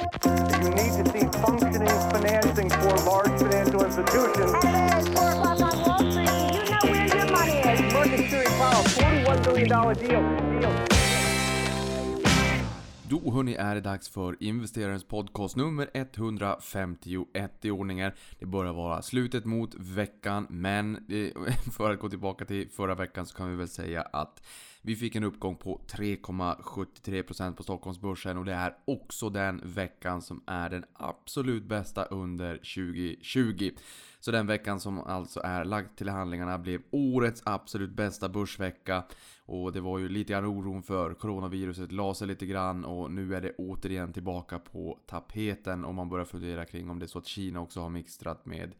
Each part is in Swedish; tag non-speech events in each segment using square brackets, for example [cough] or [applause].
You need to see functioning financing for large financial institutions. It's four o'clock on Wall Street. You know where your money is. Market Security Powell, $41 billion deal. deal. Då hörni är det dags för investerarens podcast nummer 151 i ordningen. Det börjar vara slutet mot veckan, men eh, [laughs] för att gå tillbaka till förra veckan så kan vi väl säga att vi fick en uppgång på 3,73% på Stockholmsbörsen och det är också den veckan som är den absolut bästa under 2020. Så den veckan som alltså är lagd till handlingarna blev årets absolut bästa börsvecka. Och det var ju lite grann oron för coronaviruset la sig lite grann och nu är det återigen tillbaka på tapeten om man börjar fundera kring om det är så att Kina också har mixtrat med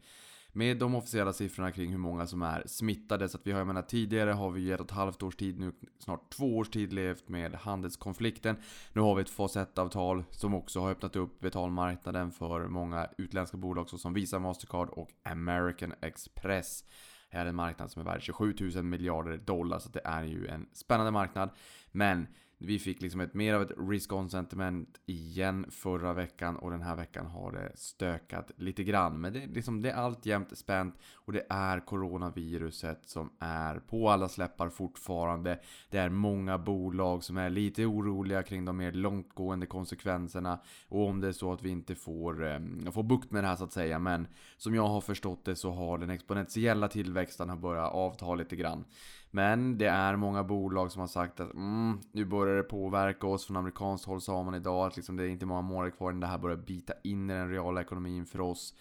med de officiella siffrorna kring hur många som är smittade. Så att vi har, jag menar tidigare har vi ett och ett halvt års tid, nu snart två års tid levt med handelskonflikten. Nu har vi ett fas 1-avtal som också har öppnat upp betalmarknaden för många utländska bolag såsom Visa, Mastercard och American Express. Här är en marknad som är värd 27 000 miljarder dollar, så det är ju en spännande marknad. Men vi fick liksom ett mer av ett risk-on sentiment igen förra veckan och den här veckan har det stökat lite grann. Men det, liksom, det är alltjämt spänt och det är coronaviruset som är på alla släppar fortfarande. Det är många bolag som är lite oroliga kring de mer långtgående konsekvenserna och om det är så att vi inte får, eh, får bukt med det här så att säga. Men som jag har förstått det så har den exponentiella tillväxten börjat avta lite grann. Men det är många bolag som har sagt att mm, nu börjar det påverka oss från amerikanskt håll sa man idag att liksom det är inte många månader kvar innan det här börjar bita in i den reala ekonomin för oss.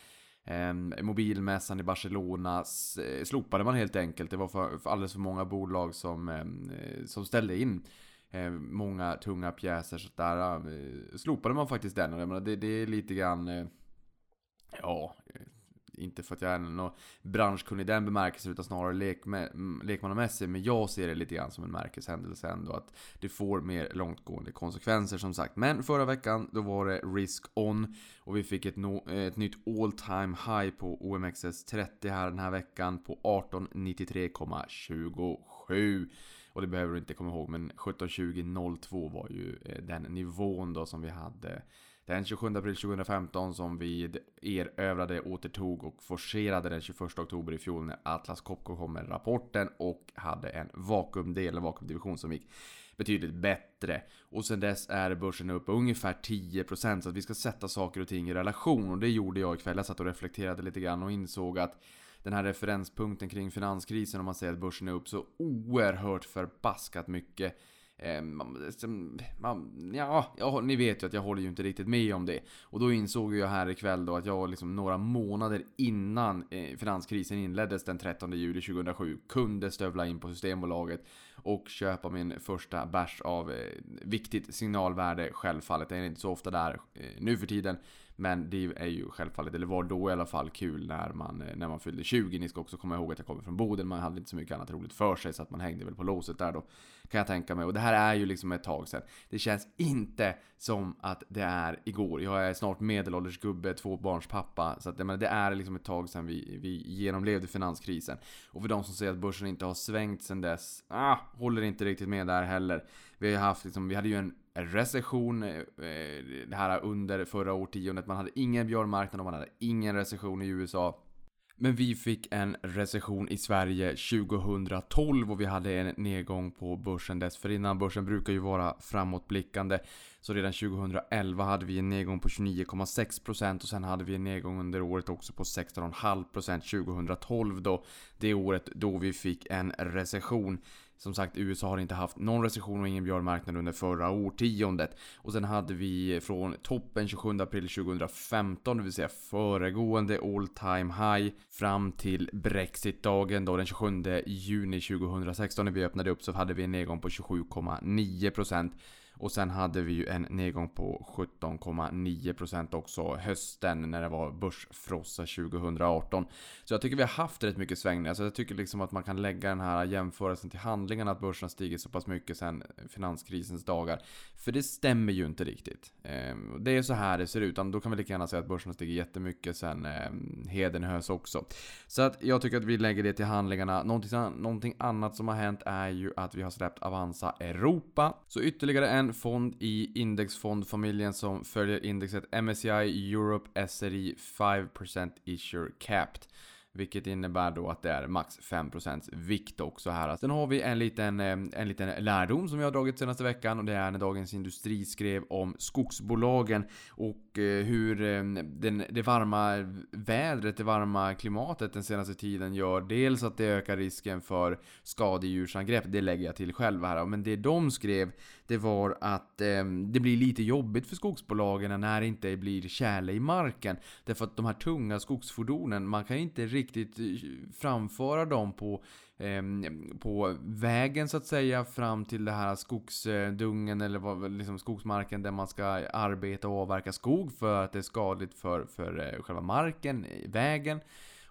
Eh, mobilmässan i Barcelona eh, slopade man helt enkelt. Det var för, för alldeles för många bolag som, ehm, eh, som ställde in eh, många tunga pjäser. Så där eh, slopade man faktiskt den. Och det, det är lite grann... Eh, ja, eh, inte för att jag är någon branschkunnig i den bemärkelsen utan snarare lekmannamässig. Men jag ser det lite grann som en märkeshändelse ändå. Att det får mer långtgående konsekvenser som sagt. Men förra veckan då var det risk on. Och vi fick ett, no ett nytt all time high på OMXS30 här den här veckan på 1893,27. Och det behöver du inte komma ihåg men 1720.02 var ju eh, den nivån då som vi hade den 27 april 2015 som vi erövrade, återtog och forcerade den 21 oktober i fjol när Atlas Copco kom med rapporten och hade en vakuumdel, en vakuumdivision som gick betydligt bättre. Och sen dess är börsen upp ungefär 10% så att vi ska sätta saker och ting i relation och det gjorde jag ikväll. Jag satt och reflekterade lite grann och insåg att den här referenspunkten kring finanskrisen om man säger att börsen är upp så oerhört förbaskat mycket Eh, man, ja, ja, ni vet ju att jag håller ju inte riktigt med om det. Och då insåg jag här ikväll då att jag liksom några månader innan eh, finanskrisen inleddes den 13 juli 2007 kunde stövla in på Systembolaget och köpa min första bärs av eh, viktigt signalvärde självfallet. Det är inte så ofta där eh, nu för tiden. Men det är ju självfallet, eller var då i alla fall, kul när man, eh, när man fyllde 20. Ni ska också komma ihåg att jag kommer från Boden, man hade inte så mycket annat roligt för sig så att man hängde väl på låset där då. Kan jag tänka mig. Och det här är ju liksom ett tag sedan. Det känns inte som att det är igår. Jag är snart medelålders gubbe, tvåbarnspappa. Så att det är liksom ett tag sedan vi, vi genomlevde finanskrisen. Och för de som säger att börsen inte har svängt sedan dess, ah, håller inte riktigt med där heller. Vi har haft liksom, vi hade ju en recession eh, eh, det här under förra årtiondet. Man hade ingen björnmarknad och man hade ingen recession i USA. Men vi fick en recession i Sverige 2012 och vi hade en nedgång på börsen dessförinnan. Börsen brukar ju vara framåtblickande. Så redan 2011 hade vi en nedgång på 29,6% och sen hade vi en nedgång under året också på 16,5% 2012 då. Det året då vi fick en recession. Som sagt, USA har inte haft någon recession och ingen björnmarknad under förra årtiondet. Och sen hade vi från toppen 27 april 2015, det vill säga föregående all time high, fram till Brexit-dagen då den 27 juni 2016 när vi öppnade upp så hade vi en nedgång på 27,9%. Och sen hade vi ju en nedgång på 17,9% också hösten när det var börsfrossa 2018. Så jag tycker vi har haft rätt mycket svängningar. Så jag tycker liksom att man kan lägga den här jämförelsen till handlingarna. att börsen har stigit så pass mycket sen finanskrisens dagar. För det stämmer ju inte riktigt. Ehm, det är så här det ser ut. Då kan vi lika gärna säga att börsen har stigit jättemycket sen ehm, Hedenhös också. Så att jag tycker att vi lägger det till handlingarna. Någonting, någonting annat som har hänt är ju att vi har släppt Avanza Europa. Så ytterligare en en fond i indexfondfamiljen som följer indexet MSCI Europe SRI 5% Issuer Capped. Vilket innebär då att det är max 5% vikt också här. Alltså, sen har vi en liten, eh, en liten lärdom som jag har dragit senaste veckan och det är när Dagens Industri skrev om skogsbolagen och eh, hur eh, den, det varma vädret, det varma klimatet den senaste tiden gör dels att det ökar risken för skadedjursangrepp, det lägger jag till själv här. Men det de skrev, det var att det blir lite jobbigt för skogsbolagen när det inte blir tjäle i marken. Därför att de här tunga skogsfordonen, man kan inte riktigt Riktigt eh, framföra dem på, eh, på vägen så att säga fram till det här skogsdungen eller vad, liksom skogsmarken där man ska arbeta och avverka skog för att det är skadligt för, för eh, själva marken, eh, vägen.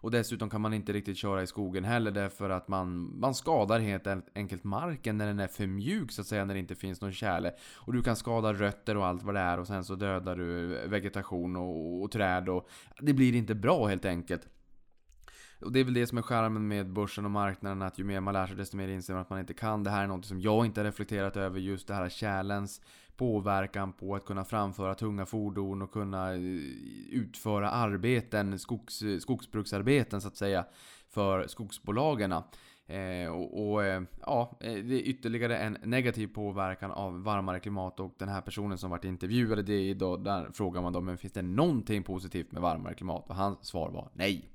Och dessutom kan man inte riktigt köra i skogen heller därför att man, man skadar helt enkelt marken när den är för mjuk så att säga, när det inte finns någon tjäle. Och du kan skada rötter och allt vad det är och sen så dödar du vegetation och, och träd och det blir inte bra helt enkelt. Och det är väl det som är skärmen med börsen och marknaden, att ju mer man lär sig desto mer inser man att man inte kan. Det här är något som jag inte har reflekterat över, just det här kärlens påverkan på att kunna framföra tunga fordon och kunna eh, utföra arbeten, skogs, skogsbruksarbeten så att säga, för skogsbolagen. Eh, och, och eh, ja, eh, det är ytterligare en negativ påverkan av varmare klimat och den här personen som varit intervjuad, det är idag. där frågar man då, men finns det någonting positivt med varmare klimat? Och hans svar var nej.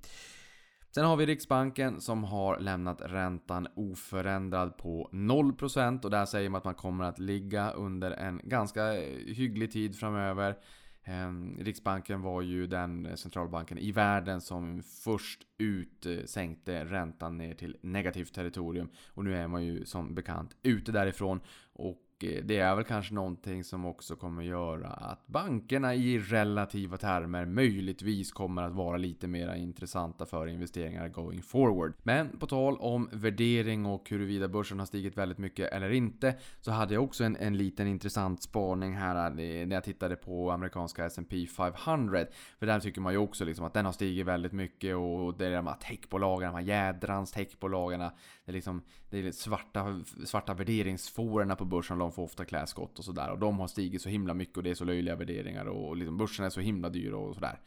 Sen har vi Riksbanken som har lämnat räntan oförändrad på 0% och där säger man att man kommer att ligga under en ganska hygglig tid framöver. Ehm, Riksbanken var ju den centralbanken i världen som först ut eh, sänkte räntan ner till negativt territorium. Och nu är man ju som bekant ute därifrån. Och Eh, det är väl kanske någonting som också kommer göra att bankerna i relativa termer möjligtvis kommer att vara lite mer intressanta för investeringar going forward. Men på tal om värdering och huruvida börsen har stigit väldigt mycket eller inte så hade jag också en, en liten intressant spaning här eh, när jag tittade på amerikanska S&P 500. För där tycker man ju också liksom att den har stigit väldigt mycket och det är de här techbolagen, de här jädrans techbolagen. Det är liksom det är svarta, svarta värderingsfårorna på börsen de får ofta kläskott och sådär. Och de har stigit så himla mycket och det är så löjliga värderingar och liksom börsen är så himla dyr och sådär.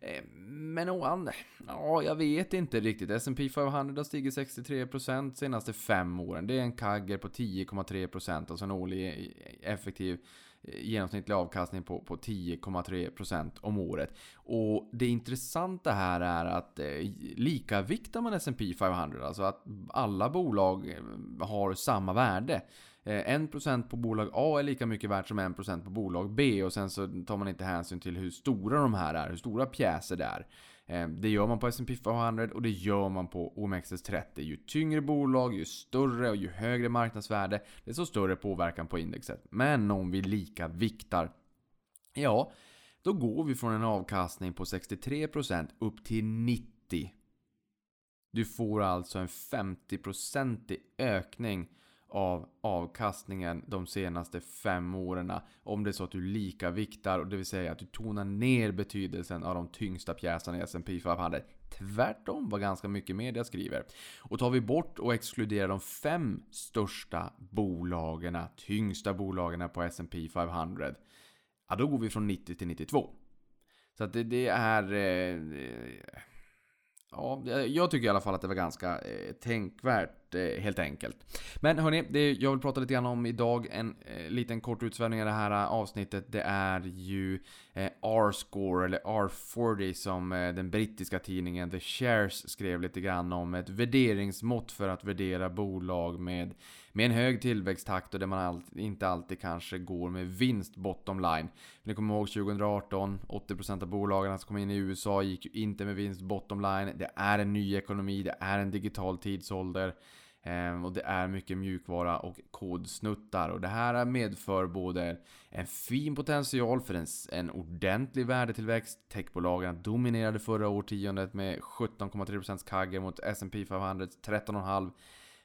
Eh, men ovan... ja, jag vet inte riktigt. S&P 500 har stigit 63% senaste fem åren. Det är en kagger på 10,3%, alltså en årlig effektiv Eh, genomsnittlig avkastning på, på 10,3% om året. Och det intressanta här är att eh, likaviktar man S&P 500, alltså att alla bolag eh, har samma värde. Eh, 1% på bolag A är lika mycket värt som 1% på bolag B och sen så tar man inte hänsyn till hur stora de här är, hur stora pjäser det är. Eh, det gör man på S&P 500 och det gör man på OMXS30. Ju tyngre bolag, ju större och ju högre marknadsvärde, desto större påverkan på indexet. Men om vi lika viktar, ja, då går vi från en avkastning på 63% upp till 90%. Du får alltså en 50% ökning av avkastningen de senaste fem åren. Om det är så att du lika viktar, och det vill säga att du tonar ner betydelsen av de tyngsta pjäserna i S&P 500. Tvärtom vad ganska mycket media skriver. Och tar vi bort och exkluderar de fem största bolagen, tyngsta bolagen på S&P 500. Ja, då går vi från 90 till 92. Så att det, det är... Eh, eh, Ja, jag tycker i alla fall att det var ganska eh, tänkvärt Eh, helt enkelt. Men hörni, det jag vill prata lite grann om idag, en eh, liten kort utsvävning i det här eh, avsnittet, det är ju eh, R-score, eller R40 som eh, den brittiska tidningen The Shares skrev lite grann om. Ett värderingsmått för att värdera bolag med med en hög tillväxttakt och där man all, inte alltid kanske går med vinst bottom line. Ni kommer ihåg 2018, 80% av bolagen som kom in i USA gick ju inte med vinst bottom line. Det är en ny ekonomi, det är en digital tidsålder. Ehm, och det är mycket mjukvara och kodsnuttar. Och det här medför både en fin potential för en, en ordentlig värdetillväxt. Techbolagen dominerade förra årtiondet med 17,3% CAGR mot S&P 500 13,5%.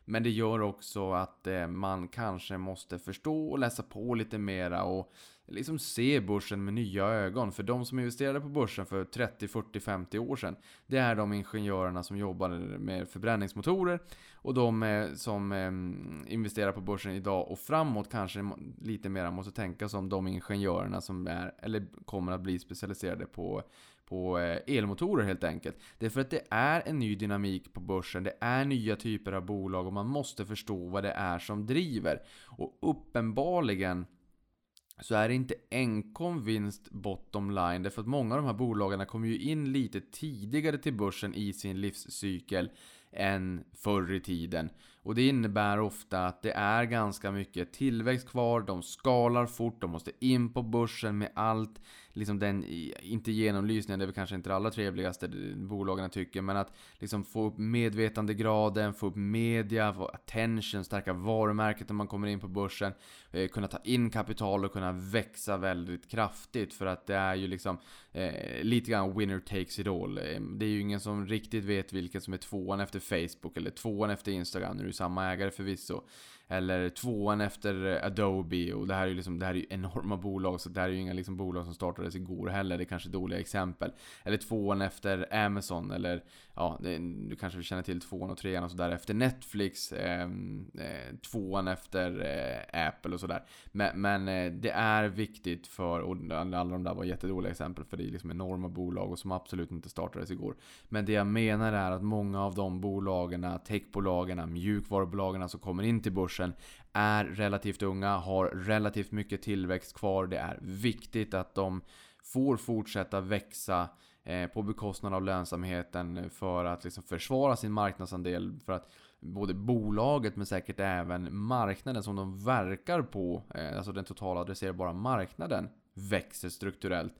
Men det gör också att eh, man kanske måste förstå och läsa på lite mera och liksom se börsen med nya ögon. För de som investerade på börsen för 30, 40, 50 år sedan, det är de ingenjörerna som jobbade med förbränningsmotorer. Och de eh, som ehm, investerar på börsen idag och framåt kanske lite mer måste tänka som de ingenjörerna som är, eller kommer att bli specialiserade på på eh, elmotorer helt enkelt. Det är för att det är en ny dynamik på börsen, det är nya typer av bolag och man måste förstå vad det är som driver. Och uppenbarligen så är det inte enkom vinst bottom line. Därför att många av de här bolagen kommer ju in lite tidigare till börsen i sin livscykel än förr i tiden. Och det innebär ofta att det är ganska mycket tillväxt kvar, de skalar fort, de måste in på börsen med allt. Liksom den, inte genomlysningen, det är väl kanske inte det allra trevligaste bolagen tycker, men att liksom få upp medvetandegraden, få upp media, få attention, stärka varumärket när man kommer in på börsen, eh, kunna ta in kapital och kunna växa väldigt kraftigt för att det är ju liksom eh, lite grann winner takes it all. Eh, det är ju ingen som riktigt vet vilken som är tvåan efter Facebook eller tvåan efter Instagram, nu samma ägare förvisso. Eller tvåan efter Adobe och det här är ju liksom, det här är ju enorma bolag så det här är ju inga liksom bolag som startades igår heller. Det är kanske dåliga exempel. Eller tvåan efter Amazon eller ja, det, du kanske känner till tvåan och trean och sådär efter Netflix. Ehm, eh, tvåan efter eh, Apple och sådär. Men, men eh, det är viktigt för, och alla de där var jättedåliga exempel för det är liksom enorma bolag och som absolut inte startades igår. Men det jag menar är att många av de bolagen, techbolagen, mjukvarubolagen som kommer in till börsen är relativt unga, har relativt mycket tillväxt kvar. Det är viktigt att de får fortsätta växa eh, på bekostnad av lönsamheten för att liksom försvara sin marknadsandel. För att både bolaget men säkert även marknaden som de verkar på, eh, alltså den totala adresserbara marknaden, växer strukturellt.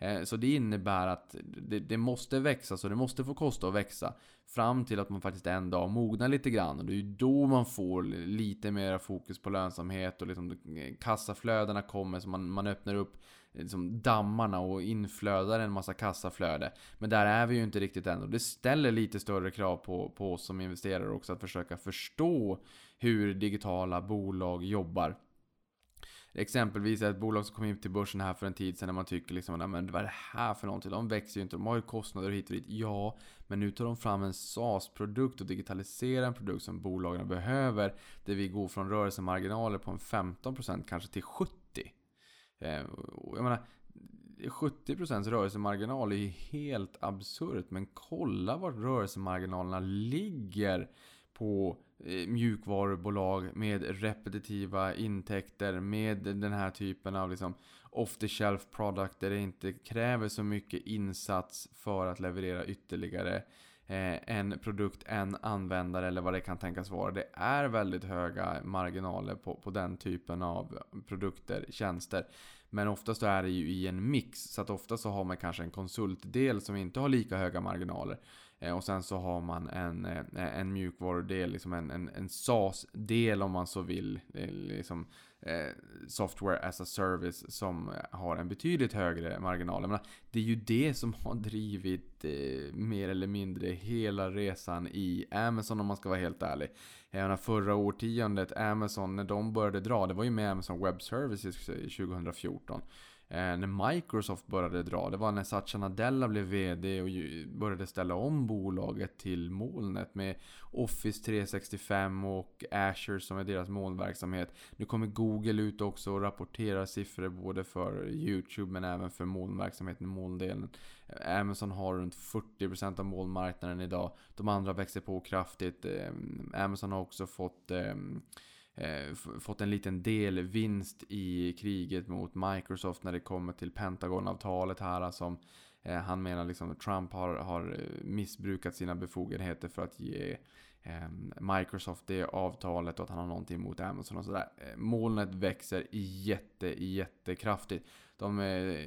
Eh, så det innebär att det, måste växa, så det måste få kosta att växa. Fram till att man faktiskt en dag mognar lite grann. Och det är ju då man får lite mer fokus på lönsamhet och liksom kassaflödena kommer så man, man öppnar upp eh, liksom dammarna och inflödar en massa kassaflöde. Men där är vi ju inte riktigt än och det ställer lite större krav på, på oss som investerare också att försöka förstå hur digitala bolag jobbar. Exempelvis ett bolag som kom in till börsen här för en tid sedan när man tycker liksom, men vad är det här för någonting? De växer ju inte, de har ju kostnader hit och dit. Ja, men nu tar de fram en SaaS-produkt och digitaliserar en produkt som bolagen behöver. Där vi går från rörelsemarginaler på en 15% kanske till 70%. Eh, jag menar, 70% rörelsemarginal är ju helt absurt. Men kolla vart rörelsemarginalerna ligger på Eh, mjukvarubolag med repetitiva intäkter. Med den här typen av liksom off the shelf product där det inte kräver så mycket insats för att leverera ytterligare eh, en produkt, en användare eller vad det kan tänkas vara. Det är väldigt höga marginaler på, på den typen av produkter, tjänster. Men oftast är det ju i en mix. Så att ofta så har man kanske en konsultdel som inte har lika höga marginaler. Eh, och sen så har man en, eh, en mjukvarudel, liksom en, en, en SAS-del om man så vill. Liksom, eh, software as a service som har en betydligt högre marginal. Menar, det är ju det som har drivit eh, mer eller mindre hela resan i Amazon om man ska vara helt ärlig. Jag menar, förra årtiondet, Amazon, när de började dra, det var ju med Amazon Web Services eh, 2014. Eh, när Microsoft började dra. Det var när Satya Nadella blev VD och började ställa om bolaget till molnet med Office 365 och Azure som är deras molnverksamhet. Nu kommer Google ut också och rapporterar siffror både för YouTube men även för molnverksamheten, molndelen. Eh, Amazon har runt 40% av molnmarknaden idag. De andra växer på kraftigt. Eh, Amazon har också fått eh, Eh, fått en liten del vinst i kriget mot Microsoft när det kommer till Pentagon-avtalet här eh, som eh, han menar liksom att Trump har, har eh, missbrukat sina befogenheter för att ge Ehm, Microsoft det avtalet och att han har någonting emot Amazon och sådär. Ehm, molnet växer jätte, jättekraftigt. De eh,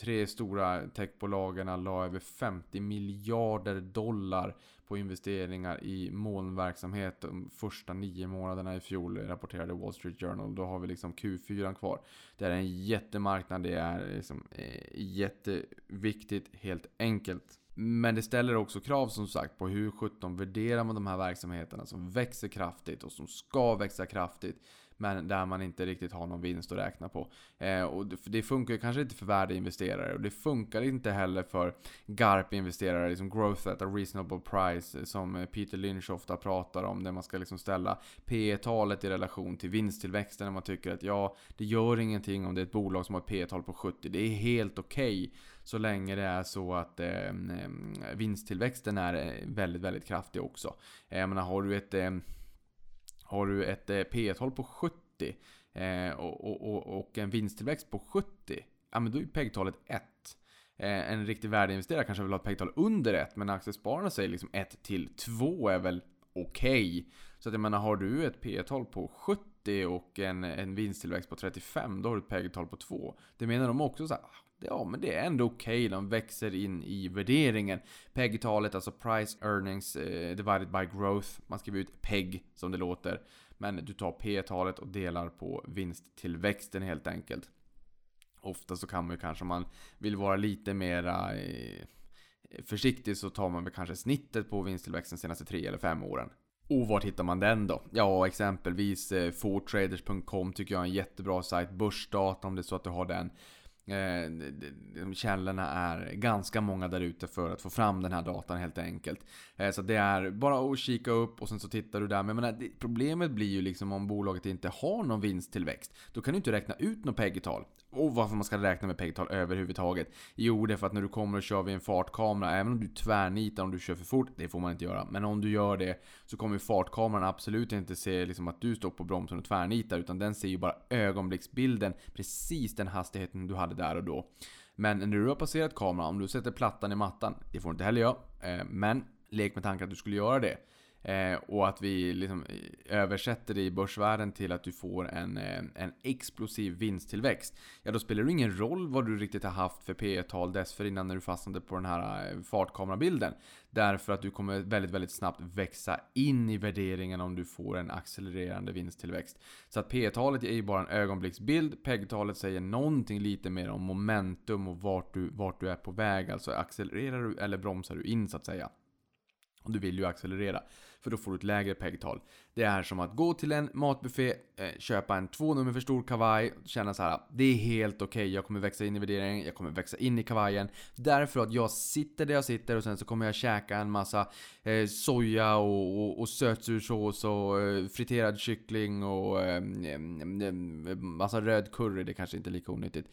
tre stora techbolagen la över 50 miljarder dollar på investeringar i molnverksamhet de första nio månaderna i fjol, rapporterade Wall Street Journal. Då har vi liksom Q4 kvar. Det är en jättemarknad, det är eh, liksom eh, jätteviktigt, helt enkelt. Men det ställer också krav som sagt på hur 17 värderar man de här verksamheterna som växer kraftigt och som ska växa kraftigt Men där man inte riktigt har någon vinst att räkna på. Eh, och det, det funkar kanske inte för värdeinvesterare. Och det funkar inte heller för GARP-investerare, liksom Growth at a Reasonable Price, eh, som Peter Lynch ofta pratar om. Där man ska liksom ställa P talet i relation till vinsttillväxten. När man tycker att ja, det gör ingenting om det är ett bolag som har ett P tal på 70. Det är helt okej. Okay, så länge det är så att eh, vinsttillväxten är eh, väldigt, väldigt kraftig också. Eh, jag menar, har du ett eh, har du ett eh, P tal på 70 eh, och, och, och, en vinsttillväxt på 70, ja men då är PEG-talet 1. Eh, en riktig värdeinvesterare kanske vill ha ett PEG-tal under 1, men aktiespararna säger liksom 1 till 2 är väl okej. Okay. Så att jag menar, har du ett P-tal på 70 och en, en vinsttillväxt på 35, då har du ett PEG-tal på 2. Det menar de också så här, ah, Ja, men det är ändå okej. Okay. De växer in i värderingen. PEG-talet, alltså Price Earnings eh, Divided by Growth. Man skriver ut PEG som det låter. Men du tar P-talet och delar på vinsttillväxten helt enkelt. Ofta så kan man ju kanske, om man vill vara lite mera eh, försiktig, så tar man väl kanske snittet på vinsttillväxten de senaste 3 eller 5 åren. Och var hittar man den då? Ja, exempelvis eh, fortraders.com tycker jag är en jättebra sajt. Börsdata om det är så att du har den. Eh, de källorna är ganska många där ute för att få fram den här datan helt enkelt. Eh, så det är bara att kika upp och sen så tittar du där. Men menar, problemet blir ju liksom om bolaget inte har någon vinsttillväxt. Då kan du inte räkna ut något PEG-tal. Och varför man ska räkna med PEG-tal överhuvudtaget? Jo, det är för att när du kommer och kör vid en fartkamera, även om du tvärnitar om du kör för fort, det får man inte göra. Men om du gör det så kommer fartkameran absolut inte se liksom att du står på bromsen och tvärnitar, utan den ser ju bara ögonblicksbilden, precis den hastigheten du hade där och då. Men när du har passerat kameran, om du sätter plattan i mattan, det får du inte heller göra, eh, men lek med tanken att du skulle göra det. Eh, och att vi liksom eh, översätter det i börsvärlden till att du får en, eh, en explosiv vinsttillväxt. Ja, då spelar det ingen roll vad du riktigt har haft för P tal dessförinnan när du fastnade på den här eh, fartkamerabilden. Därför att du kommer väldigt, väldigt snabbt växa in i värderingen om du får en accelererande vinsttillväxt. Så att P-talet är ju bara en ögonblicksbild. PEG-talet säger någonting lite mer om momentum och vart du, vart du är på väg. Alltså accelererar du eller bromsar du in så att säga. Och du vill ju accelerera. För då får du ett lägre PEG-tal. Det är som att gå till en matbuffé, eh, köpa en två nummer för stor kavaj, känna så här. Det är helt okej, okay, jag kommer växa in i värderingen, jag kommer växa in i kavajen. Därför att jag sitter där jag sitter och sen så kommer jag käka en massa eh, soja och, och, och sötsursås och eh, friterad kyckling och eh, massa röd curry, det kanske inte är lika onyttigt.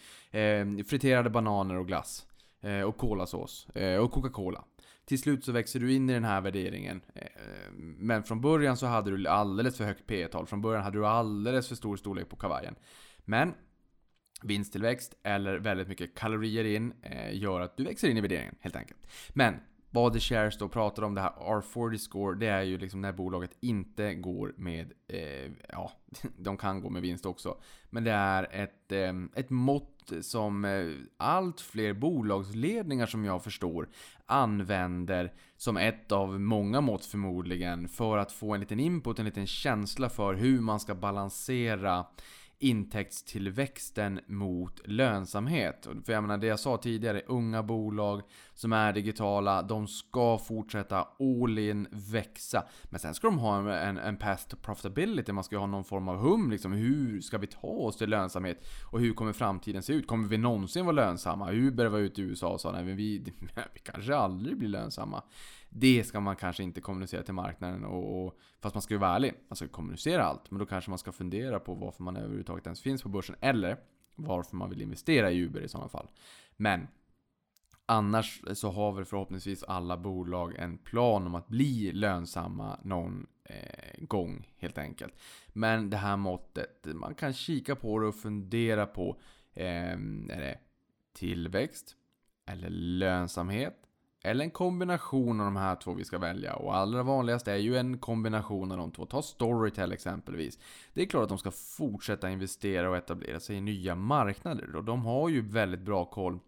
Friterade bananer och glass. Eh, och kolasås. Eh, och Coca-Cola till slut så växer du in i den här värderingen. Eh, men från början så hade du alldeles för högt P tal Från början hade du alldeles för stor storlek på kavajen. Men vinsttillväxt eller väldigt mycket kalorier in eh, gör att du växer in i värderingen helt enkelt. Men vad The Shares då pratar om det här R40 score, det är ju liksom när bolaget inte går med, eh, ja, [laughs] de kan gå med vinst också. Men det är ett, eh, ett mått som eh, allt fler bolagsledningar som jag förstår använder som ett av många mått förmodligen för att få en liten input, en liten känsla för hur man ska balansera intäktstillväxten mot lönsamhet. För jag menar det jag sa tidigare, unga bolag som är digitala, de ska fortsätta all in växa. Men sen ska de ha en, en path to profitability, man ska ha någon form av hum liksom. Hur ska vi ta oss till lönsamhet? Och hur kommer framtiden se ut? Kommer vi någonsin vara lönsamma? Uber var ute i USA och sa nej, vi, [laughs] vi kanske aldrig blir lönsamma. Det ska man kanske inte kommunicera till marknaden. Och, och, fast man ska ju vara ärlig. Man ska kommunicera allt. Men då kanske man ska fundera på varför man överhuvudtaget ens finns på börsen. Eller varför man vill investera i Uber i sådana fall. Men Annars så har väl förhoppningsvis alla bolag en plan om att bli lönsamma någon eh, gång helt enkelt. Men det här måttet, man kan kika på det och fundera på eh, är det tillväxt eller lönsamhet eller en kombination av de här två vi ska välja. Och allra vanligast är ju en kombination av de två. Ta Storytel exempelvis. Det är klart att de ska fortsätta investera och etablera sig i nya marknader. Och de har ju väldigt bra koll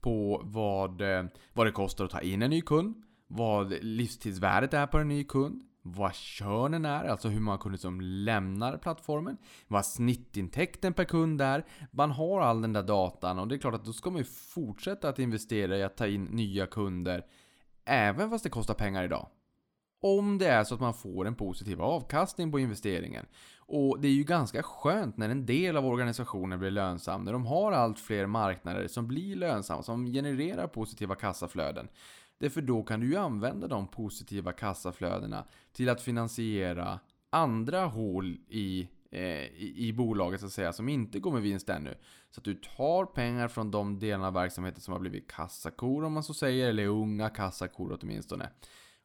på vad, eh, vad det kostar att ta in en ny kund. Vad livstidsvärdet är på en ny kund vad könen är, alltså hur många kunder som lämnar plattformen, vad snittintäkten per kund är. Man har all den där datan och det är klart att då ska man ju fortsätta att investera i att ta in nya kunder, även fast det kostar pengar idag. Om det är så att man får en positiv avkastning på investeringen. Och det är ju ganska skönt när en del av organisationen blir lönsam, när de har allt fler marknader som blir lönsamma, som genererar positiva kassaflöden. Därför då kan du ju använda de positiva kassaflödena till att finansiera andra hål i, eh, i, i bolaget så att säga, som inte går med vinst ännu. Så att du tar pengar från de delarna av verksamheten som har blivit kassakor om man så säger, eller unga kassakor åtminstone.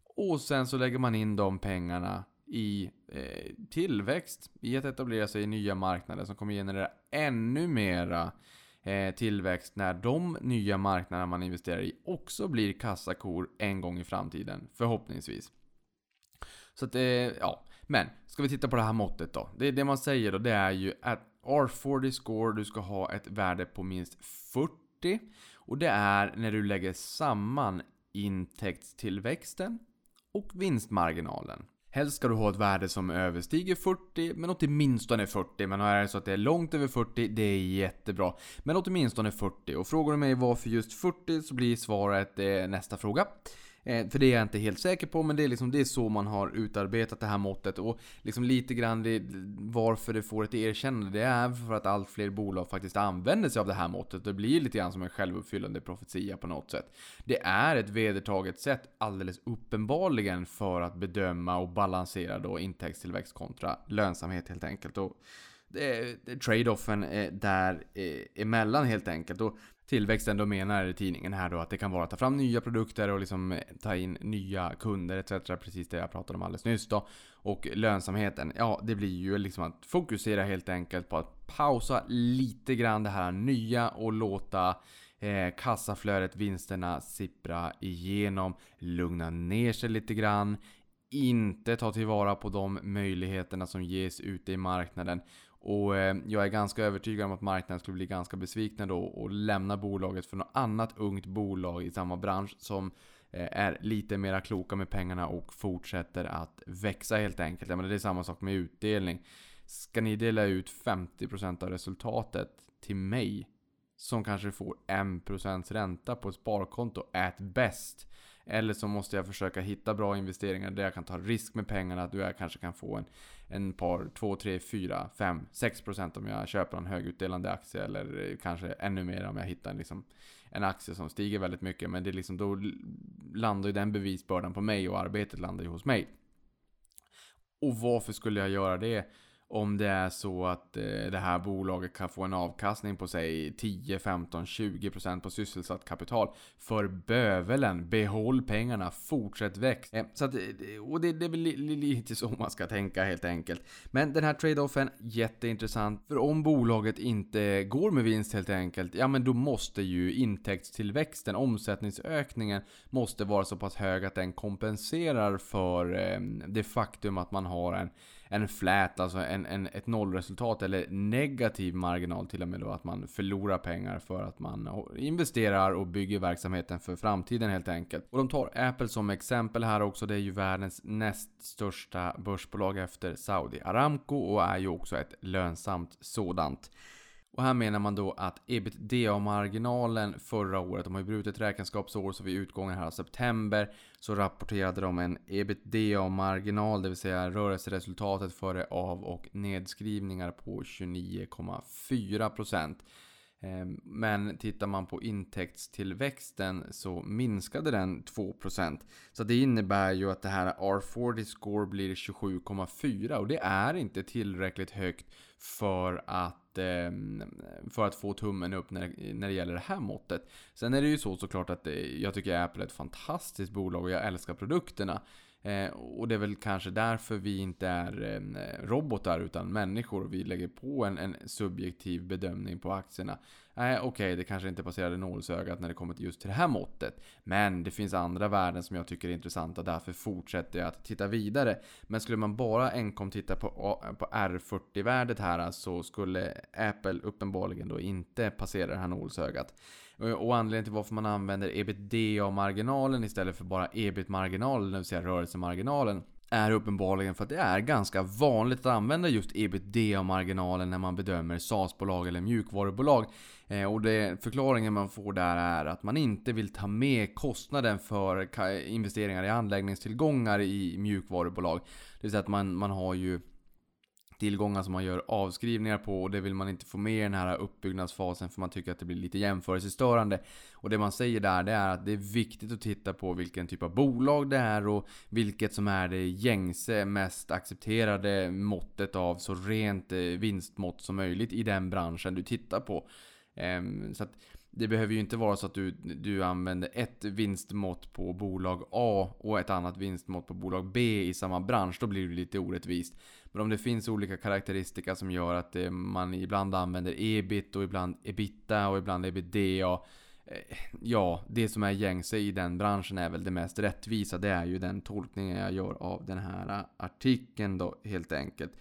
Och sen så lägger man in de pengarna i eh, tillväxt, i att etablera sig i nya marknader som kommer generera ännu mera eh, Eh, tillväxt när de nya marknader man investerar i också blir kassakor en gång i framtiden, förhoppningsvis. Så att, eh, ja. Men, ska vi titta på det här måttet då? Det, det man säger då, det är ju att R40 score, du ska ha ett värde på minst 40. Och det är när du lägger samman intäktstillväxten och vinstmarginalen. Helst ska du ha ett värde som överstiger 40, men åtminstone 40. Men är det så att det är långt över 40, det är jättebra. Men åtminstone 40. Och frågar du mig varför just 40 så blir svaret eh, nästa fråga. Eh, för det är jag inte helt säker på, men det är, liksom, det är så man har utarbetat det här måttet. Och liksom lite grann det, varför det får ett erkännande, det är för att allt fler bolag faktiskt använder sig av det här måttet. Det blir lite grann som en självuppfyllande profetia på något sätt. Det är ett vedertaget sätt, alldeles uppenbarligen, för att bedöma och balansera då intäktstillväxt kontra lönsamhet helt enkelt. Och trade-offen eh, där eh, emellan helt enkelt. Och tillväxten då menar tidningen här då att det kan vara att ta fram nya produkter och liksom eh, ta in nya kunder etc. Precis det jag pratade om alldeles nyss då. Och lönsamheten, ja det blir ju liksom att fokusera helt enkelt på att pausa lite grann det här nya och låta eh, kassaflödet, vinsterna sippra igenom. Lugna ner sig lite grann. Inte ta tillvara på de möjligheterna som ges ute i marknaden. Och eh, jag är ganska övertygad om att marknaden skulle bli ganska besvikna då och lämna bolaget för något annat ungt bolag i samma bransch som eh, är lite mera kloka med pengarna och fortsätter att växa helt enkelt. Jag menar, det är samma sak med utdelning. Ska ni dela ut 50% av resultatet till mig som kanske får 1% ränta på ett sparkonto at best eller så måste jag försöka hitta bra investeringar där jag kan ta risk med pengarna. Där jag kanske kan få en, en par, 2, 3, 4, 5, 6% om jag köper en högutdelande aktie. Eller eh, kanske ännu mer om jag hittar en, liksom, en aktie som stiger väldigt mycket. Men det är liksom, då landar ju den bevisbördan på mig och arbetet landar ju hos mig. Och varför skulle jag göra det? Om det är så att eh, det här bolaget kan få en avkastning på sig 10, 15, 20% på sysselsatt kapital. För bövelen, behåll pengarna, fortsätt väx. Eh, så att, eh, och det, det är väl lite så man ska tänka helt enkelt. Men den här trade-offen, jätteintressant. För om bolaget inte går med vinst helt enkelt, ja men då måste ju intäktstillväxten, omsättningsökningen, måste vara så pass hög att den kompenserar för eh, det faktum att man har en en flät, alltså en, en, ett nollresultat eller negativ marginal till och med då. Att man förlorar pengar för att man investerar och bygger verksamheten för framtiden helt enkelt. Och de tar Apple som exempel här också. Det är ju världens näst största börsbolag efter Saudi Aramco och är ju också ett lönsamt sådant. Och här menar man då att ebitda-marginalen förra året, de har ju brutit räkenskapsår så vid utgången här av september så rapporterade de en ebitda-marginal, det vill säga rörelseresultatet före av och nedskrivningar på 29,4%. Ehm, men tittar man på intäktstillväxten så minskade den 2%. Så det innebär ju att det här R40 score blir 27,4 och det är inte tillräckligt högt för att, Mm, för att få tummen upp när, när det gäller det här måttet. Sen är det ju så såklart att eh, jag tycker Apple är ett fantastiskt bolag och jag älskar produkterna. Eh, och det är väl kanske därför vi inte är eh, robotar utan människor. Vi lägger på en, en subjektiv bedömning på aktierna. Nej, okej, okay, det kanske inte passerade nålsögat när det kommer till just till det här måttet. Men det finns andra värden som jag tycker är intressanta. Därför fortsätter jag att titta vidare. Men skulle man bara enkom titta på, på R40-värdet här så skulle Apple uppenbarligen då inte passera det här nålsögat. Och anledningen till varför man använder ebitda-marginalen istället för bara ebit-marginalen, det vill säga rörelsemarginalen, är uppenbarligen för att det är ganska vanligt att använda just ebitda-marginalen när man bedömer SaaS-bolag eller mjukvarubolag. Eh, och det, förklaringen man får där är att man inte vill ta med kostnaden för investeringar i anläggningstillgångar i mjukvarubolag. Det vill säga att man, man har ju tillgångar som man gör avskrivningar på och det vill man inte få med i den här uppbyggnadsfasen för man tycker att det blir lite jämförelsestörande. Och det man säger där det är att det är viktigt att titta på vilken typ av bolag det är och vilket som är det gängse, mest accepterade måttet av så rent eh, vinstmått som möjligt i den branschen du tittar på. Ehm, så att det behöver ju inte vara så att du, du använder ett vinstmått på bolag A och ett annat vinstmått på bolag B i samma bransch. Då blir det lite orättvist. Men om det finns olika karaktäristika som gör att eh, man ibland använder ebit och ibland ebita och ibland ebitda. Eh, ja, det som är gängse i den branschen är väl det mest rättvisa. Det är ju den tolkningen jag gör av den här eh, artikeln då helt enkelt.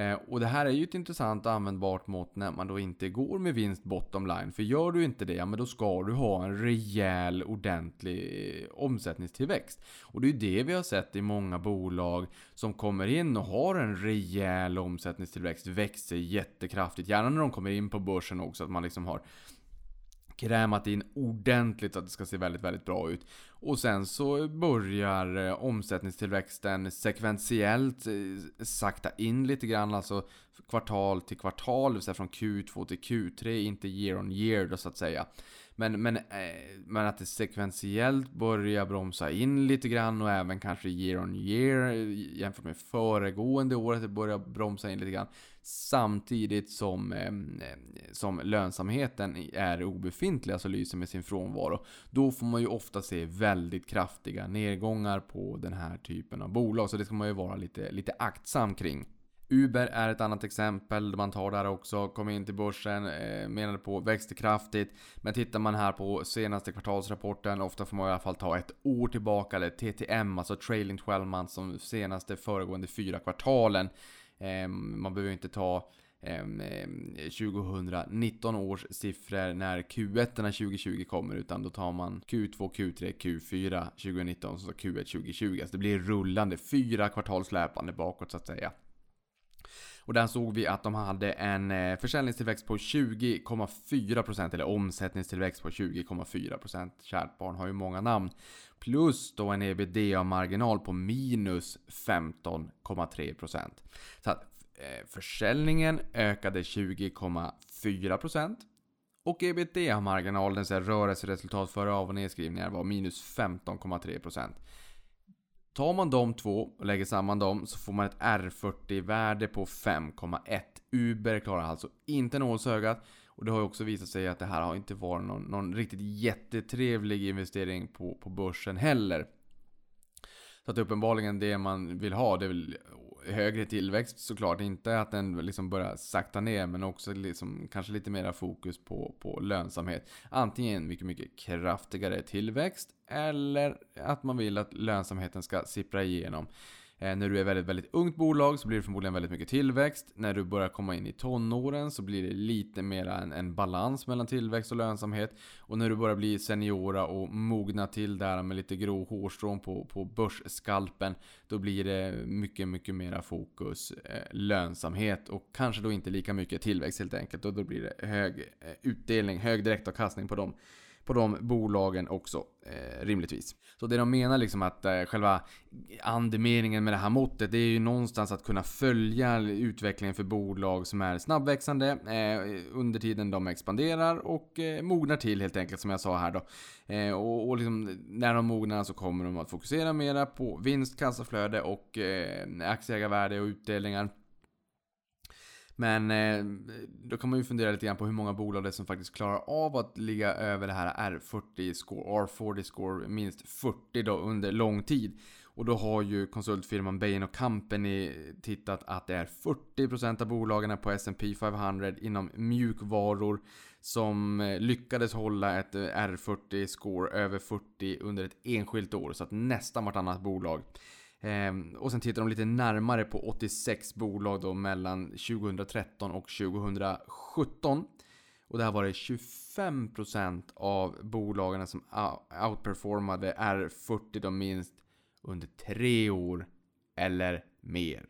Eh, och det här är ju ett intressant användbart mått när man då inte går med vinst bottom line. För gör du inte det, ja men då ska du ha en rejäl ordentlig eh, omsättningstillväxt. Och det är ju det vi har sett i många bolag som kommer in och har en rejäl omsättningstillväxt, växer jättekraftigt. Gärna när de kommer in på börsen också, att man liksom har krämat in ordentligt så att det ska se väldigt, väldigt bra ut. Och sen så börjar eh, omsättningstillväxten sekventiellt eh, sakta in lite grann, alltså kvartal till kvartal, det vill säga från Q2 till Q3, inte year on year då så att säga. Men, men, eh, men att det sekventiellt börjar bromsa in lite grann och även kanske year on year jämfört med föregående år att det börjar bromsa in lite grann. Samtidigt som, eh, som lönsamheten är obefintlig, alltså lyser med sin frånvaro. Då får man ju ofta se väldigt kraftiga nedgångar på den här typen av bolag. Så det ska man ju vara lite, lite aktsam kring. Uber är ett annat exempel. Man tar där också, kom in till börsen, eh, menade på växte kraftigt. Men tittar man här på senaste kvartalsrapporten, ofta får man i alla fall ta ett år tillbaka, eller TTM, alltså trailing 12 months, som senaste föregående fyra kvartalen. Eh, man behöver inte ta eh, 2019 års siffror när Q1 2020 kommer utan då tar man Q2, Q3, Q4 2019 och så Q1 2020. Så det blir rullande, fyra kvartal släpande bakåt så att säga. Och där såg vi att de hade en eh, försäljningstillväxt på 20,4% eller omsättningstillväxt på 20,4%. Kärt barn har ju många namn. Plus då en ebitda-marginal på minus 15,3%. Så att eh, försäljningen ökade 20,4% och ebitda-marginalen, rörelseresultat före av och nedskrivningar, var minus 15,3%. Tar man de två och lägger samman dem så får man ett R40-värde på 5,1. Uber klarar alltså inte nålsögat. Och det har ju också visat sig att det här har inte varit någon, någon riktigt jättetrevlig investering på, på börsen heller. Så att uppenbarligen det man vill ha, det är väl högre tillväxt såklart. Inte att den liksom börjar sakta ner, men också liksom, kanske lite mera fokus på, på lönsamhet. Antingen mycket, mycket kraftigare tillväxt, eller att man vill att lönsamheten ska sippra igenom. Eh, när du är väldigt, väldigt ungt bolag så blir det förmodligen väldigt mycket tillväxt. När du börjar komma in i tonåren så blir det lite mer en, en balans mellan tillväxt och lönsamhet. Och när du börjar bli seniora och mogna till där med lite grå hårstrån på, på börsskalpen. Då blir det mycket, mycket mera fokus eh, lönsamhet och kanske då inte lika mycket tillväxt helt enkelt. Och då blir det hög eh, utdelning, hög direktavkastning på dem på de bolagen också, eh, rimligtvis. Så det de menar liksom att eh, själva andemeningen med det här måttet, det är ju någonstans att kunna följa utvecklingen för bolag som är snabbväxande eh, under tiden de expanderar och eh, mognar till helt enkelt som jag sa här då. Eh, och, och liksom, när de mognar så kommer de att fokusera mera på vinst, kassaflöde och eh, aktieägarvärde och utdelningar. Men eh, då kan man ju fundera lite grann på hur många bolag det är som faktiskt klarar av att ligga över det här R40 score, R40 score minst 40 då under lång tid. Och då har ju konsultfirman Bain Company tittat att det är 40% av bolagen på S&P 500 inom mjukvaror som eh, lyckades hålla ett eh, R40 score över 40 under ett enskilt år. Så att nästan vartannat bolag Eh, och sen tittar de lite närmare på 86 bolag då mellan 2013 och 2017. Och där var det 25% av bolagen som outperformade R40 de minst under tre år eller mer.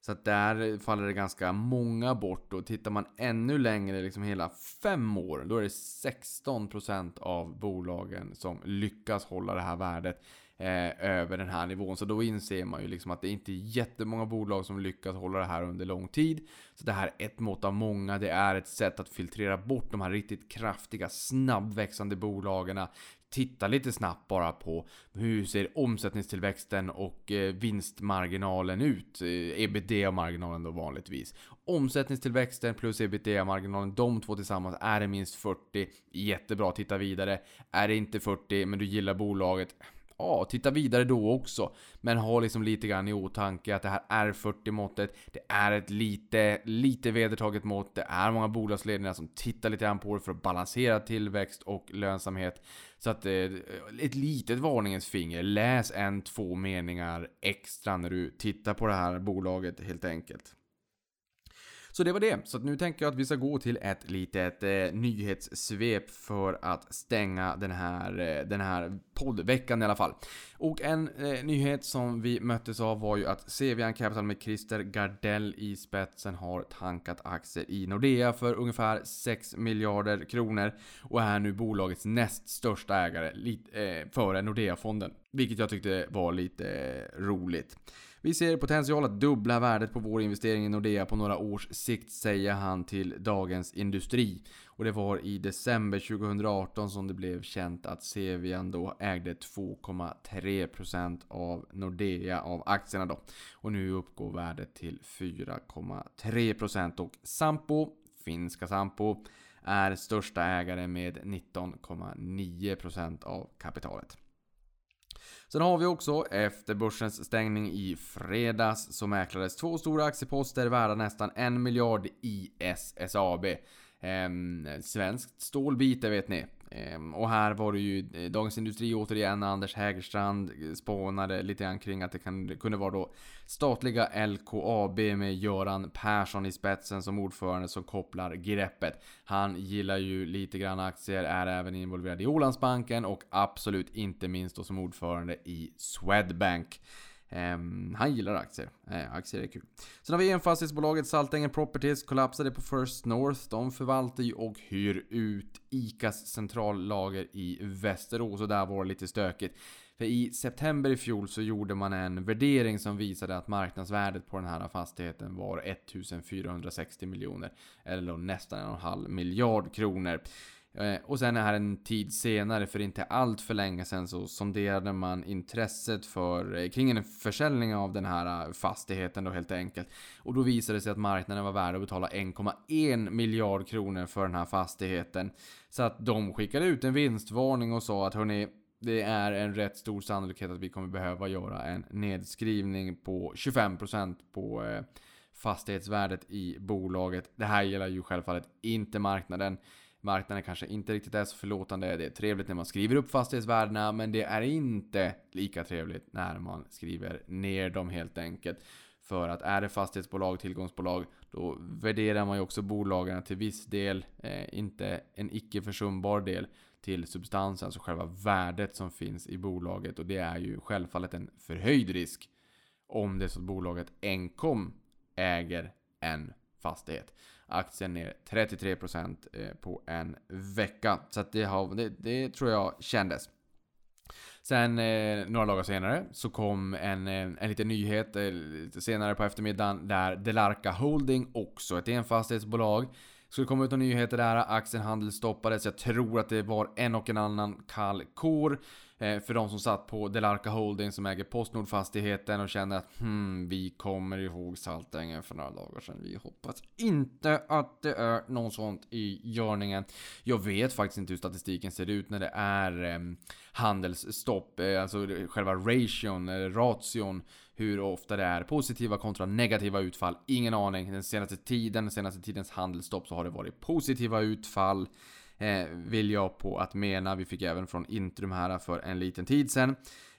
Så att där faller det ganska många bort och tittar man ännu längre, liksom hela fem år, då är det 16% av bolagen som lyckas hålla det här värdet eh, över den här nivån. Så då inser man ju liksom att det inte är jättemånga bolag som lyckas hålla det här under lång tid. Så det här är ett mått av många. Det är ett sätt att filtrera bort de här riktigt kraftiga, snabbväxande bolagen. Titta lite snabbt bara på hur ser omsättningstillväxten och eh, vinstmarginalen ut? Eh, ebitda-marginalen då vanligtvis. Omsättningstillväxten plus ebitda-marginalen, de två tillsammans, är det minst 40? Jättebra, titta vidare. Är det inte 40 men du gillar bolaget? Ja, titta vidare då också. Men ha liksom lite grann i åtanke att det här är 40-måttet. Det är ett lite, lite vedertaget mått. Det är många bolagsledningar som tittar lite grann på det för att balansera tillväxt och lönsamhet. Så att eh, ett litet varningens finger. Läs en, två meningar extra när du tittar på det här bolaget helt enkelt. Så det var det. Så nu tänker jag att vi ska gå till ett litet eh, nyhetssvep för att stänga den här, eh, den här poddveckan i alla fall. Och en eh, nyhet som vi möttes av var ju att Cevian Capital med Christer Gardell i spetsen har tankat aktier i Nordea för ungefär 6 miljarder kronor och är nu bolagets näst största ägare, eh, före Nordea-fonden. Vilket jag tyckte var lite eh, roligt. Vi ser potential att dubbla värdet på vår investering i Nordea på några års sikt, säger han till Dagens Industri. Och det var i december 2018 som det blev känt att Cevian då ägde 2,3% av Nordea av aktierna då. Och nu uppgår värdet till 4,3% och Sampo, finska Sampo, är största ägare med 19,9% av kapitalet. Sen har vi också, efter börsens stängning i fredags, så mäklades två stora aktieposter värda nästan en miljard i SSAB. Ehm, svenskt stålbit, vet ni. Ehm, och här var det ju eh, Dagens Industri återigen, Anders Hägerstrand eh, spånade lite grann kring att det, kan, det kunde vara då statliga LKAB med Göran Persson i spetsen som ordförande som kopplar greppet. Han gillar ju lite grann aktier, är även involverad i Ålandsbanken och absolut inte minst då som ordförande i Swedbank. Ehm, han gillar aktier. Eh, aktier är kul. Sen har vi enfastighetsbolaget Saltängen Properties. Kollapsade på First North. De förvaltar ju och hyr ut ICAs centrallager i Västerås. Och där var det lite stökigt. För i september i fjol så gjorde man en värdering som visade att marknadsvärdet på den här fastigheten var 1460 miljoner. Eller nästan en och en halv miljard kronor. Eh, och sen här en tid senare, för inte allt för länge sen så sonderade man intresset för, eh, kring en försäljning av den här eh, fastigheten då helt enkelt. Och då visade det sig att marknaden var värd att betala 1,1 miljard kronor för den här fastigheten. Så att de skickade ut en vinstvarning och sa att hörni, det är en rätt stor sannolikhet att vi kommer behöva göra en nedskrivning på 25% på fastighetsvärdet i bolaget. Det här gäller ju självfallet inte marknaden. Marknaden kanske inte riktigt är så förlåtande. Det är trevligt när man skriver upp fastighetsvärdena, men det är inte lika trevligt när man skriver ner dem helt enkelt. För att är det fastighetsbolag, tillgångsbolag, då värderar man ju också bolagen till viss del, eh, inte en icke försumbar del, till substansen, alltså själva värdet som finns i bolaget. Och det är ju självfallet en förhöjd risk om det är så att bolaget enkom äger en fastighet. Aktien ner 33% eh, på en vecka. Så att det, har, det, det tror jag kändes. Sen eh, några dagar senare så kom en, eh, en liten nyhet eh, senare på eftermiddagen där Delarca Holding, också ett enfastighetsbolag, skulle komma ut några nyheter där. aktien handelsstoppades. Jag tror att det var en och en annan kall kor. Eh, för de som satt på Delarca Holding som äger Postnord-fastigheten och känner att hmm, vi kommer ihåg Saltängen för några dagar sedan. Vi hoppas inte att det är något sånt i görningen. Jag vet faktiskt inte hur statistiken ser ut när det är eh, handelsstopp, eh, alltså själva ration, eller ration hur ofta det är positiva kontra negativa utfall. Ingen aning. Den senaste tiden, den senaste tidens handelsstopp så har det varit positiva utfall. Eh, vill jag på att mena. Vi fick även från Intrum här för en liten tid sedan.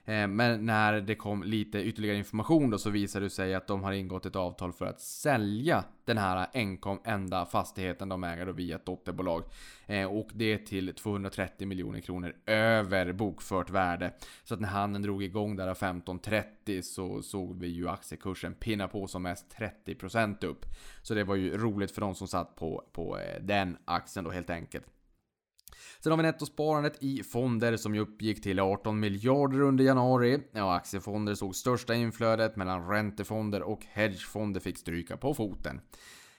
Eh, men när det kom lite ytterligare information då så visade det sig att de har ingått ett avtal för att sälja den här enkom enda fastigheten de äger då via ett dotterbolag. Eh, och det till 230 miljoner kronor över bokfört värde. Så att när handeln drog igång där 15.30 så såg vi ju aktiekursen pinna på som mest 30% upp. Så det var ju roligt för de som satt på, på eh, den aktien då helt enkelt. Sen har vi nettosparandet i fonder som ju uppgick till 18 miljarder under januari. Ja, aktiefonder såg största inflödet medan räntefonder och hedgefonder fick stryka på foten.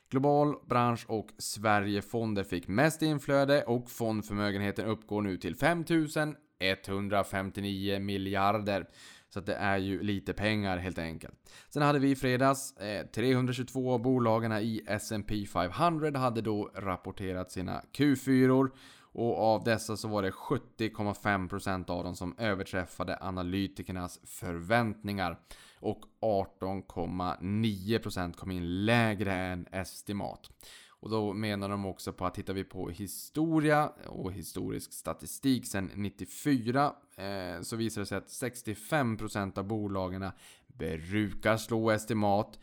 Global, bransch och Sverigefonder fick mest inflöde och fondförmögenheten uppgår nu till 5159 miljarder. Så det är ju lite pengar helt enkelt. Sen hade vi i fredags eh, 322 av bolagen i S&P 500 hade då rapporterat sina Q4 -or. Och av dessa så var det 70,5% av dem som överträffade analytikernas förväntningar. Och 18,9% kom in lägre än estimat. Och då menar de också på att tittar vi på historia och historisk statistik sedan 94 eh, så visar det sig att 65% av bolagen brukar slå estimat.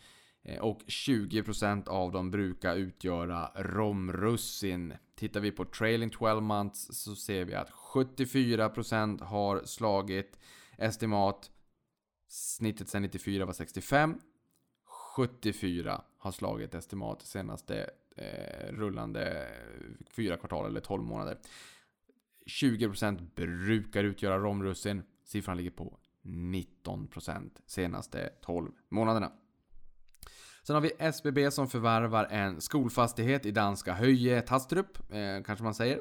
Eh, och 20% av dem brukar utgöra romrussin. Tittar vi på trailing 12 months så ser vi att 74% har slagit estimat. Snittet sedan 94 var 65. 74 har slagit estimat senaste eh, rullande 4 kvartal eller 12 månader. 20% brukar utgöra romrussin. Siffran ligger på 19% senaste 12 månaderna. Sen har vi SBB som förvärvar en skolfastighet i danska Höje Tastrup, eh, kanske man säger.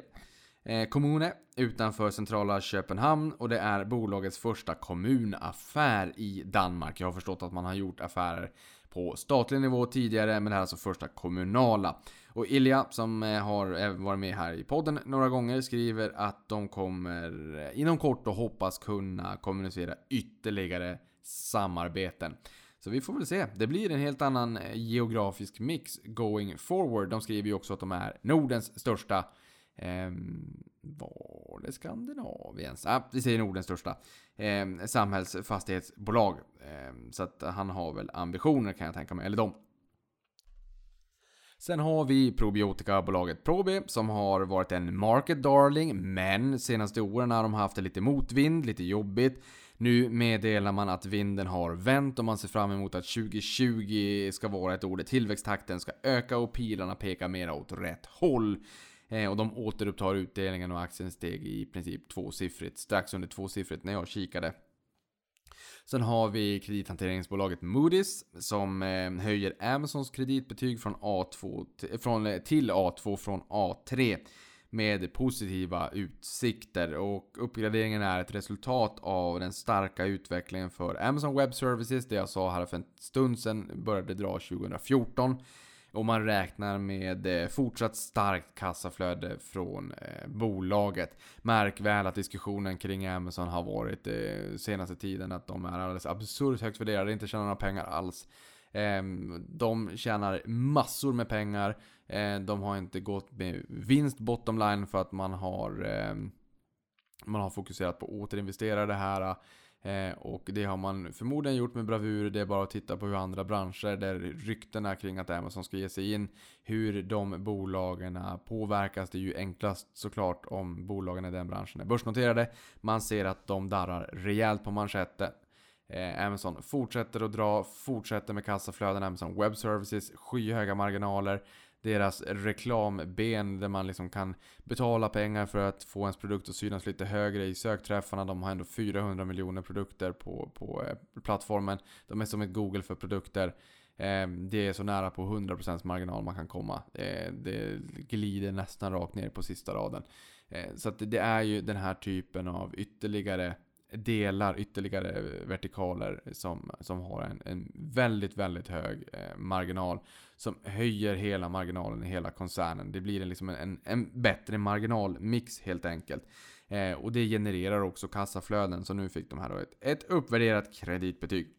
Eh, kommune utanför centrala Köpenhamn och det är bolagets första kommunaffär i Danmark. Jag har förstått att man har gjort affärer på statlig nivå tidigare, men det här är alltså första kommunala. Och Ilja, som eh, har eh, varit med här i podden några gånger, skriver att de kommer eh, inom kort och hoppas kunna kommunicera ytterligare samarbeten. Så vi får väl se. Det blir en helt annan eh, geografisk mix going forward. De skriver ju också att de är Nordens största eh, var det Skandinaviens? Ah, vi säger Nordens största eh, samhällsfastighetsbolag. Eh, så att han har väl ambitioner kan jag tänka mig, eller de. Sen har vi probiotikabolaget Probi som har varit en market darling, men senaste åren har de haft det lite motvind, lite jobbigt. Nu meddelar man att vinden har vänt och man ser fram emot att 2020 ska vara ett år där tillväxttakten ska öka och pilarna pekar mer åt rätt håll. Eh, och de återupptar utdelningen och aktien steg i princip tvåsiffrigt, strax under tvåsiffrigt när jag kikade. Sen har vi kredithanteringsbolaget Moody's som eh, höjer Amazons kreditbetyg från A2 från, eh, till A2 från A3 med positiva utsikter och uppgraderingen är ett resultat av den starka utvecklingen för Amazon Web Services, det jag sa här för en stund sedan började dra 2014. Och man räknar med eh, fortsatt starkt kassaflöde från eh, bolaget. Märk väl att diskussionen kring Amazon har varit eh, senaste tiden att de är alldeles absurt högt värderade, inte tjänar några pengar alls. Ehm, de tjänar massor med pengar. Ehm, de har inte gått med vinst bottom line för att man har, ehm, man har fokuserat på att återinvestera det här. Och det har man förmodligen gjort med bravur. Det är bara att titta på hur andra branscher, där ryktena kring att Amazon ska ge sig in, hur de bolagen påverkas. Det är ju enklast såklart om bolagen i den branschen är börsnoterade. Man ser att de darrar rejält på manschetten. Eh, Amazon fortsätter att dra, fortsätter med kassaflöden. Amazon Web Services, skyhöga marginaler deras reklamben där man liksom kan betala pengar för att få ens produkt att synas lite högre i sökträffarna. De har ändå 400 miljoner produkter på, på eh, plattformen. De är som ett Google för produkter. Eh, det är så nära på 100% marginal man kan komma. Eh, det glider nästan rakt ner på sista raden. Eh, så att det är ju den här typen av ytterligare delar, ytterligare vertikaler som, som har en, en väldigt, väldigt hög eh, marginal. Som höjer hela marginalen i hela koncernen. Det blir en, liksom en, en bättre marginalmix helt enkelt. Eh, och det genererar också kassaflöden, så nu fick de här då ett, ett uppvärderat kreditbetyg.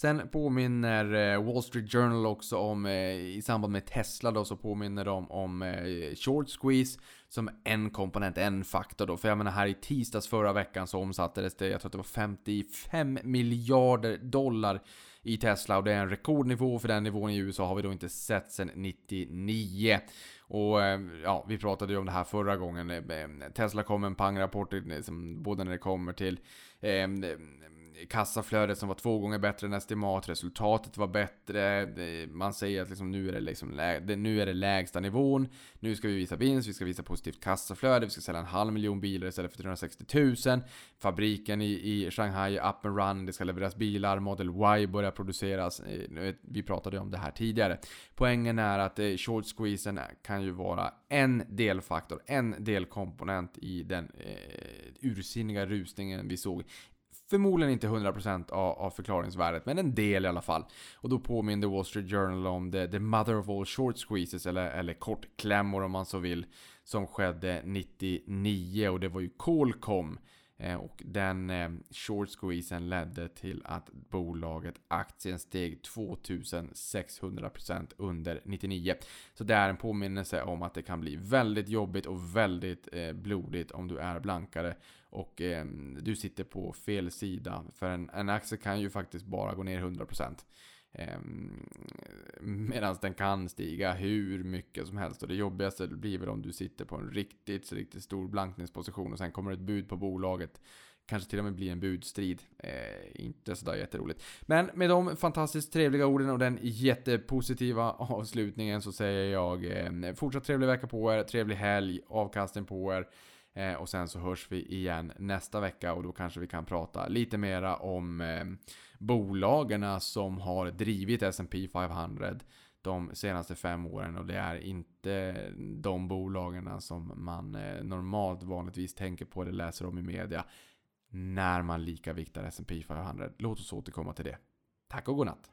Sen påminner eh, Wall Street Journal också om, eh, i samband med Tesla då, så påminner de om eh, short squeeze som en komponent, en faktor då. För jag menar här i tisdags förra veckan så omsattes det, jag tror att det var 55 miljarder dollar i Tesla och det är en rekordnivå för den nivån i USA har vi då inte sett sedan 99. Och ja, vi pratade ju om det här förra gången. Tesla kom med en pangrapport, både när det kommer till eh, kassaflödet som var två gånger bättre än estimat, resultatet var bättre, man säger att liksom nu, är det liksom, nu är det lägsta nivån, nu ska vi visa vinst, vi ska visa positivt kassaflöde, vi ska sälja en halv miljon bilar istället för 360 000, fabriken i, i Shanghai är up and run, det ska levereras bilar, Model Y börjar produceras, eh, vi pratade om det här tidigare. Poängen är att eh, short squeezen kan ju vara en delfaktor, en delkomponent i den eh, ursinniga rusningen vi såg Förmodligen inte 100% av, av förklaringsvärdet, men en del i alla fall. Och då påminner Wall Street Journal om the, the mother of all short squeezes, eller, eller kortklämmor om man så vill, som skedde 99 och det var ju Colcom. Eh, och den eh, short squeezen ledde till att bolaget aktien steg 2600% under 99. Så det är en påminnelse om att det kan bli väldigt jobbigt och väldigt eh, blodigt om du är blankare och du sitter på fel sida. För en, en aktie kan ju faktiskt bara gå ner 100%. Ehm, Medan den kan stiga hur mycket som helst. Och det jobbigaste blir väl om du sitter på en riktigt, riktigt stor blankningsposition och sen kommer ett bud på bolaget. Kanske till och med blir en budstrid. Eh, inte sådär jätteroligt. Men med de fantastiskt trevliga orden och den jättepositiva avslutningen så säger jag eh, fortsatt trevlig vecka på er, trevlig helg, avkastning på er. Eh, och sen så hörs vi igen nästa vecka och då kanske vi kan prata lite mera om eh, bolagen som har drivit S&P 500 de senaste fem åren och det är inte de bolagen som man eh, normalt vanligtvis tänker på eller läser om i media när man lika viktar S&P 500. Låt oss återkomma till det. Tack och godnatt!